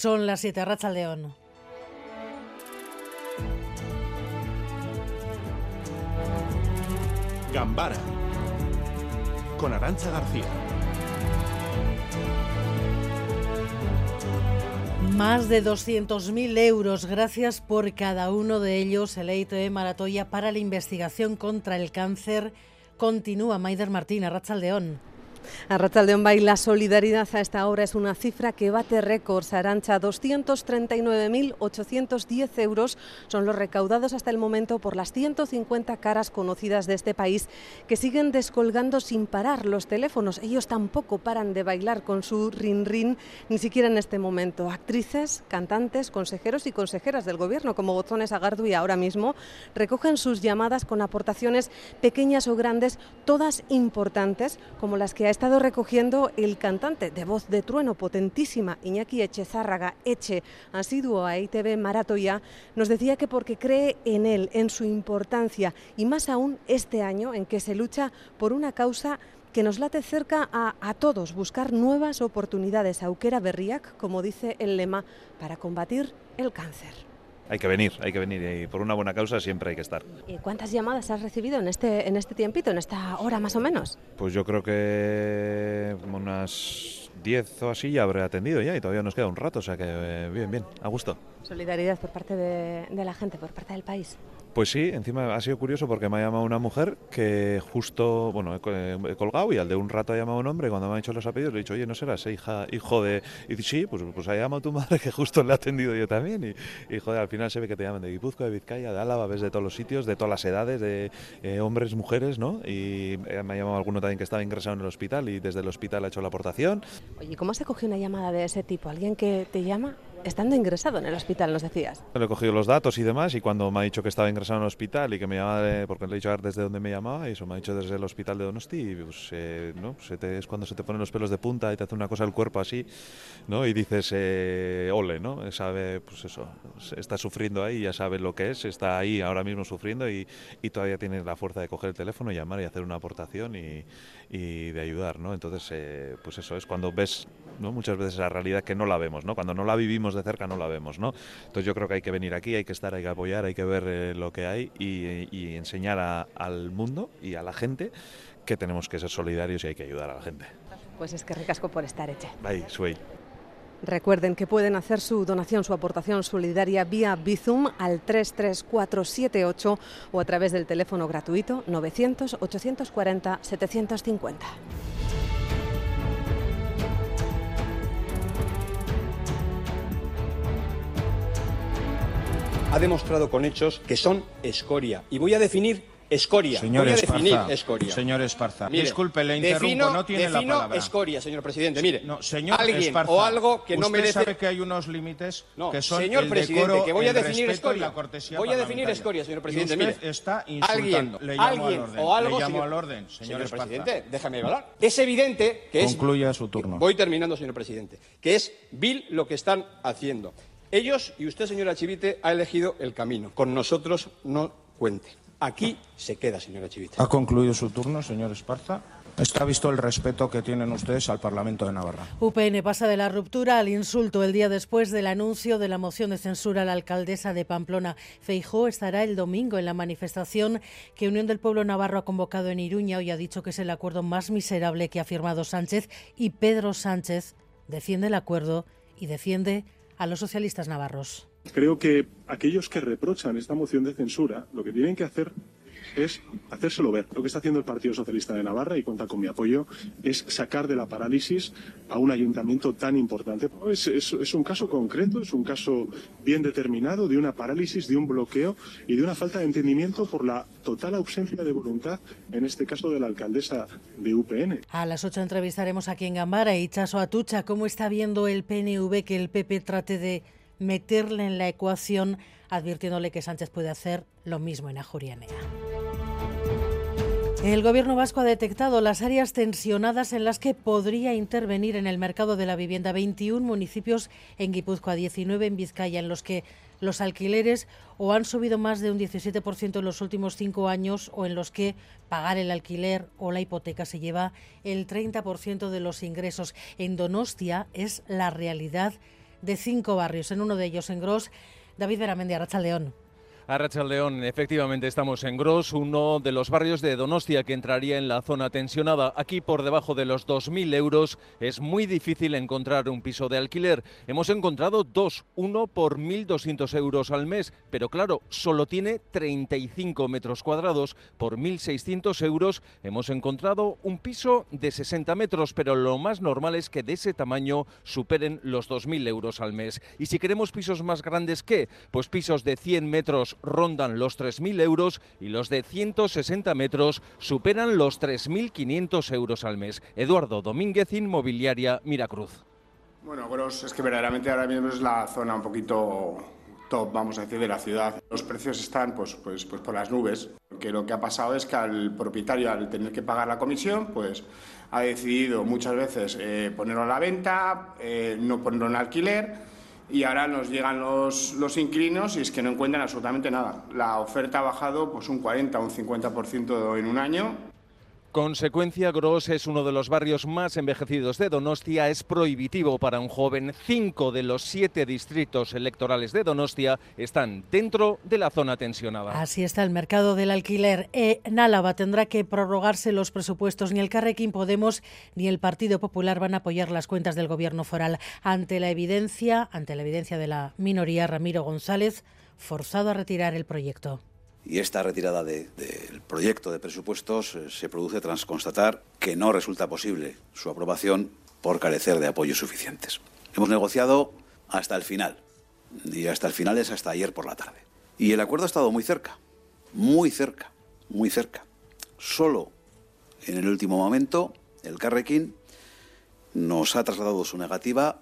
Son las 7, Racha León. Gambara con Arancha García. Más de 200.000 euros, gracias por cada uno de ellos. El EITB Maratoya para la investigación contra el cáncer continúa. Maider Martín, León. A Rachaldeón Bay, la solidaridad a esta hora es una cifra que bate récords. Arancha, 239.810 euros son los recaudados hasta el momento por las 150 caras conocidas de este país que siguen descolgando sin parar los teléfonos. Ellos tampoco paran de bailar con su rin-rin, ni siquiera en este momento. Actrices, cantantes, consejeros y consejeras del gobierno, como Gozones Agardu y ahora mismo, recogen sus llamadas con aportaciones pequeñas o grandes, todas importantes, como las que ha estado recogiendo el cantante de voz de trueno potentísima, Iñaki Echezárraga Eche, asiduo a ITV Maratoya, nos decía que porque cree en él, en su importancia y más aún este año en que se lucha por una causa que nos late cerca a, a, todos, buscar nuevas oportunidades, auquera berriac, como dice el lema, para combatir el cáncer hay que venir, hay que venir y por una buena causa siempre hay que estar. ¿Y cuántas llamadas has recibido en este, en este tiempito, en esta hora más o menos? Pues yo creo que unas 10 o así ya habré atendido ya y todavía nos queda un rato, o sea que eh, bien, bien, a gusto. Solidaridad por parte de, de la gente, por parte del país. Pues sí, encima ha sido curioso porque me ha llamado una mujer que justo, bueno, he, colgado y al de un rato ha llamado un hombre y cuando me ha dicho los apellidos le he dicho, oye, ¿no serás hija, hijo de...? Y dice, sí, pues, pues ha llamado tu madre que justo le ha atendido yo también y, y, joder, al final se ve que te llaman de Guipúzcoa, de Vizcaya, de Álava, ves de todos los sitios, de todas las edades, de eh, hombres, mujeres, ¿no? Y eh, me ha llamado alguno también que estaba ingresado en el hospital y desde el hospital ha hecho la aportación. Oye, ¿cómo se coge una llamada de ese tipo? ¿Alguien que te llama? Estando ingresado en el hospital, nos decías. Le he cogido los datos y demás y cuando me ha dicho que estaba ingresado en el hospital y que me llamaba, porque le he dicho a ver desde dónde me llamaba, y eso me ha dicho desde el hospital de Donosti, y pues, eh, ¿no? es cuando se te ponen los pelos de punta y te hace una cosa el cuerpo así, ¿no? Y dices, eh, ole, ¿no? Sabe, pues eso, está sufriendo ahí, ya sabe lo que es, está ahí ahora mismo sufriendo y, y todavía tiene la fuerza de coger el teléfono, llamar y hacer una aportación y, y de ayudar, ¿no? Entonces, eh, pues eso es cuando ves, ¿no? Muchas veces la realidad que no la vemos, ¿no? Cuando no la vivimos de cerca no la vemos, ¿no? Entonces yo creo que hay que venir aquí, hay que estar, hay que apoyar, hay que ver eh, lo que hay y, enseñar al mundo y a la gente que tenemos que ser solidarios y hay que ayudar a la gente. Pues es que recasco por estar hecha. Bye, suey. Recuerden que pueden hacer su donación, su aportación solidaria vía Bizum al 33478 o a través del teléfono gratuito 900 840 750. Ha demostrado con hechos que son escoria. Y voy a definir Escoria. Señor Voy a Esparza, definir escoria. Señor Esparza, disculpe, le interrumpo, defino, no tiene defino la palabra. escoria, señor presidente. Mire, no, señor alguien Esparza, o algo que no usted merece... sabe que hay unos límites no, que son señor el presidente, decoro, que voy a definir escoria. Voy a definir escoria, señor presidente. Y usted Mire, está insultando. alguien, le llamo alguien al orden. o algo, le llamo señor, al orden, señor, señor Esparza. presidente, déjame hablar. Es evidente que es... Concluya su turno. Voy terminando, señor presidente. Que es vil lo que están haciendo. Ellos y usted, señora Chivite, ha elegido el camino. Con nosotros no cuente. Aquí se queda, señora Chivite. Ha concluido su turno, señor Esparza. Está visto el respeto que tienen ustedes al Parlamento de Navarra. UPN pasa de la ruptura al insulto el día después del anuncio de la moción de censura a la alcaldesa de Pamplona. Feijó estará el domingo en la manifestación que Unión del Pueblo Navarro ha convocado en Iruña. Hoy ha dicho que es el acuerdo más miserable que ha firmado Sánchez y Pedro Sánchez defiende el acuerdo y defiende a los socialistas navarros. Creo que aquellos que reprochan esta moción de censura lo que tienen que hacer es hacérselo ver. Lo que está haciendo el Partido Socialista de Navarra, y cuenta con mi apoyo, es sacar de la parálisis a un ayuntamiento tan importante. Es, es, es, un caso concreto, es un caso bien determinado de una parálisis, de un bloqueo y de una falta de entendimiento por la total ausencia de voluntad, en este caso de la alcaldesa de UPN. A las 8 entrevistaremos aquí en Gambara y Chaso Atucha cómo está viendo el PNV que el PP trate de meterle en la ecuación, advirtiéndole que Sánchez puede hacer lo mismo en Ajurianea. El gobierno vasco ha detectado las áreas tensionadas en las que podría intervenir en el mercado de la vivienda 21 municipios en Guipúzcoa, 19 en Vizcaya, en los que los alquileres o han subido más de un 17% en los últimos cinco años o en los que pagar el alquiler o la hipoteca se lleva el 30% de los ingresos. En Donostia es la realidad de cinco barrios, en uno de ellos en Gros. David Beramendi, León. A León, efectivamente estamos en Gros, uno de los barrios de Donostia que entraría en la zona tensionada. Aquí por debajo de los 2.000 euros es muy difícil encontrar un piso de alquiler. Hemos encontrado dos, uno por 1.200 euros al mes, pero claro, solo tiene 35 metros cuadrados. Por 1.600 euros hemos encontrado un piso de 60 metros, pero lo más normal es que de ese tamaño superen los 2.000 euros al mes. Y si queremos pisos más grandes, ¿qué? Pues pisos de 100 metros rondan los 3.000 euros y los de 160 metros superan los 3.500 euros al mes. Eduardo Domínguez, Inmobiliaria Miracruz. Bueno, Gros es que verdaderamente ahora mismo es la zona un poquito top, vamos a decir, de la ciudad. Los precios están pues, pues, pues por las nubes, que lo que ha pasado es que al propietario, al tener que pagar la comisión, pues ha decidido muchas veces eh, ponerlo a la venta, eh, no ponerlo en alquiler y ahora nos llegan los, los inquilinos y es que no encuentran absolutamente nada. La oferta ha bajado pues un 40 o un 50% en un año Consecuencia, Gros es uno de los barrios más envejecidos de Donostia. Es prohibitivo para un joven. Cinco de los siete distritos electorales de Donostia están dentro de la zona tensionada. Así está el mercado del alquiler. en Álava tendrá que prorrogarse los presupuestos. Ni el Carrequín Podemos ni el Partido Popular van a apoyar las cuentas del gobierno foral. Ante la evidencia, ante la evidencia de la minoría, Ramiro González, forzado a retirar el proyecto y esta retirada del proyecto de presupuestos eh, se produce tras constatar que no resulta posible su aprobación por carecer de apoyos suficientes. Hemos negociado hasta el final y hasta el final es hasta ayer por la tarde. Y el acuerdo ha estado muy cerca, muy cerca, muy cerca. Solo en el último momento el Carrequín nos ha trasladado su negativa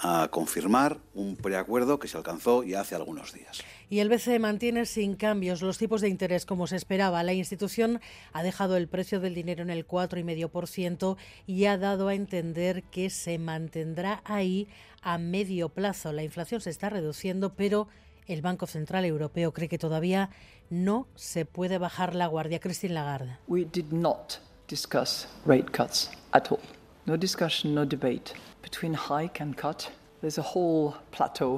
a confirmar un preacuerdo que se alcanzó ya hace algunos días. Y el BCE mantiene sin cambios los tipos de interés como se esperaba. La institución ha dejado el precio del dinero en el 4,5% y ha dado a entender que se mantendrá ahí a medio plazo. La inflación se está reduciendo, pero el Banco Central Europeo cree que todavía no se puede bajar la guardia. Christine Lagarde. We did not discuss rate cuts at all. No discussion, no debate. Between hike and cut,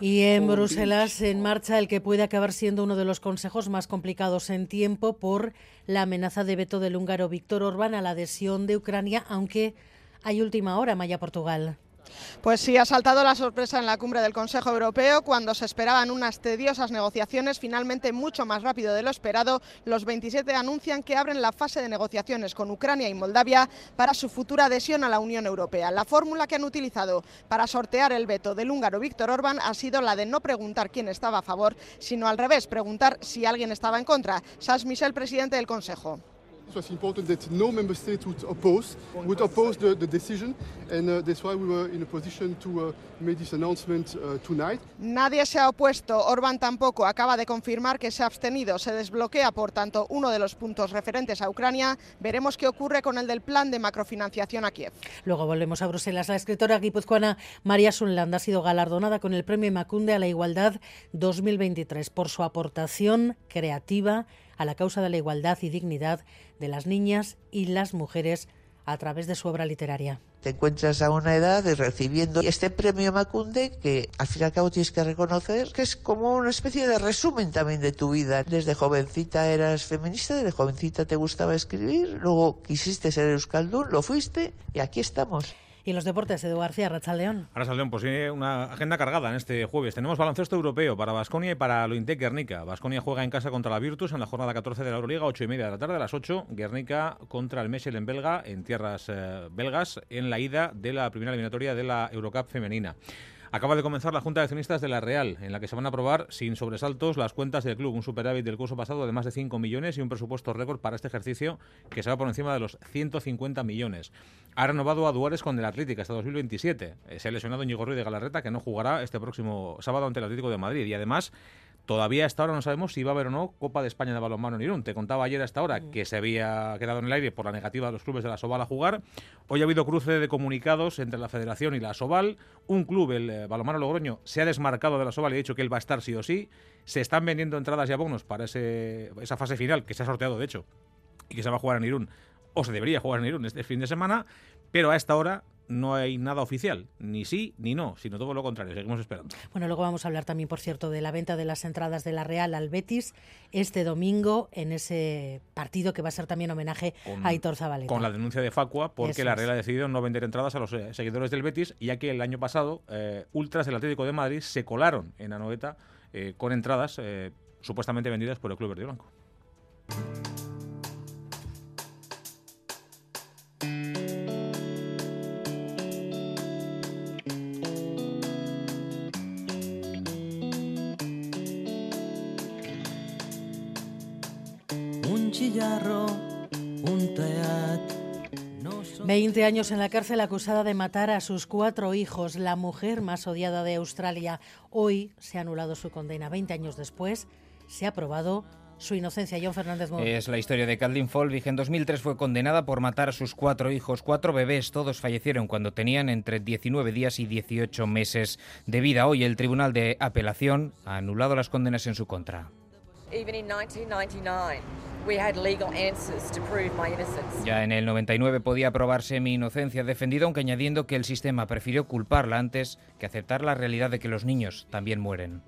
y en Bruselas en marcha el que puede acabar siendo uno de los consejos más complicados en tiempo por la amenaza de veto del húngaro Víctor Orbán a la adhesión de Ucrania, aunque hay última hora, Maya Portugal. Pues sí, ha saltado la sorpresa en la cumbre del Consejo Europeo cuando se esperaban unas tediosas negociaciones, finalmente mucho más rápido de lo esperado. Los 27 anuncian que abren la fase de negociaciones con Ucrania y Moldavia para su futura adhesión a la Unión Europea. La fórmula que han utilizado para sortear el veto del húngaro Víctor Orbán ha sido la de no preguntar quién estaba a favor, sino al revés, preguntar si alguien estaba en contra. Sas Michel, presidente del Consejo. It was important that no member state would oppose, would oppose the, the decision, and uh, that's why we were in a position to uh, make this announcement uh, tonight. Nadie se ha opuesto, Orbán tampoco. Acaba de confirmar que se ha abstenido. Se desbloquea, por tanto, uno de los puntos referentes a Ucrania. Veremos qué ocurre con el del plan de macrofinanciación a Kiev. Luego volvemos a Bruselas. La escritora guipuzcoana María Sunland ha sido galardonada con el Premio Macunde a la Igualdad 2023 por su aportación creativa a la causa de la igualdad y dignidad de las niñas y las mujeres a través de su obra literaria. Te encuentras a una edad de recibiendo este premio Macunde que al fin y al cabo tienes que reconocer que es como una especie de resumen también de tu vida. Desde jovencita eras feminista, desde jovencita te gustaba escribir, luego quisiste ser euskaldun, lo fuiste y aquí estamos. Y los deportes, Edu García, Rachaldeón. León, pues sí, una agenda cargada en este jueves. Tenemos baloncesto europeo para Basconia y para Lointec Guernica. Basconia juega en casa contra la Virtus en la jornada 14 de la Euroliga, 8 y media de la tarde a las 8. Guernica contra el Mechel en Belga, en tierras eh, belgas, en la ida de la primera eliminatoria de la Eurocup femenina. Acaba de comenzar la Junta de Accionistas de la Real, en la que se van a aprobar sin sobresaltos las cuentas del club, un superávit del curso pasado de más de 5 millones y un presupuesto récord para este ejercicio que se va por encima de los 150 millones. Ha renovado a Duárez con el Atlético hasta 2027. Eh, se ha lesionado Ñigo Ruiz de Galarreta, que no jugará este próximo sábado ante el Atlético de Madrid. Y además Todavía hasta ahora no sabemos si va a haber o no Copa de España de balonmano en Irún. Te contaba ayer hasta ahora mm. que se había quedado en el aire por la negativa de los clubes de la Soval a jugar. Hoy ha habido cruce de comunicados entre la Federación y la Soval. Un club, el eh, balonmano Logroño, se ha desmarcado de la Soval y ha dicho que él va a estar sí o sí. Se están vendiendo entradas y abonos para esa fase final que se ha sorteado, de hecho, y que se va a jugar en Irún, o se debería jugar en Irún este fin de semana. Pero a esta hora no hay nada oficial, ni sí ni no, sino todo lo contrario, seguimos esperando. Bueno, luego vamos a hablar también, por cierto, de la venta de las entradas de la Real al Betis este domingo en ese partido que va a ser también homenaje a Aitor Zabaleta. Con la denuncia de Facua, porque la Real ha decidido no vender entradas a los eh, seguidores del Betis, ya que el año pasado eh, ultras del Atlético de Madrid se colaron en Anoeta eh, con entradas supuestamente vendidas por el Club Verde Blanco. Chillarro, un teat. 20 años en la cárcel acusada de matar a sus cuatro hijos, la mujer más odiada de Australia. Hoy se ha anulado su condena. 20 años después se ha aprobado su inocencia. John Fernández Es la historia de Kathleen Folbig. En 2003 fue condenada por matar a sus cuatro hijos, cuatro bebés. Todos fallecieron cuando tenían entre 19 días y 18 meses de vida. Hoy el Tribunal de Apelación ha anulado las condenas en su contra. Ya en el 99 podía probarse mi inocencia, defendido aunque añadiendo que el sistema prefirió culparla antes que aceptar la realidad de que los niños también mueren.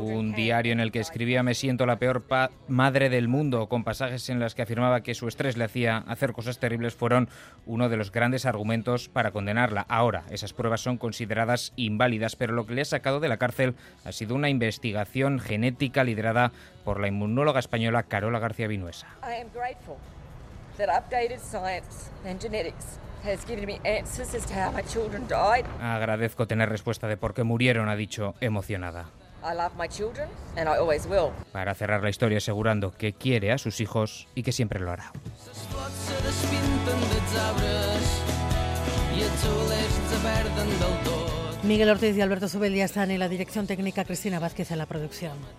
Un diario en el que escribía me siento la peor madre del mundo, con pasajes en los que afirmaba que su estrés le hacía hacer cosas terribles, fueron uno de los grandes argumentos para condenarla. Ahora, esas pruebas son consideradas inválidas, pero lo que le ha sacado de la cárcel ha sido una investigación genética liderada por la inmunóloga española Carola García Vinuesa. Agradezco tener respuesta de por qué murieron, ha dicho emocionada. Para cerrar la historia asegurando que quiere a sus hijos y que siempre lo hará. Miguel Ortiz y Alberto Zubeldía están en la dirección técnica, Cristina Vázquez en la producción.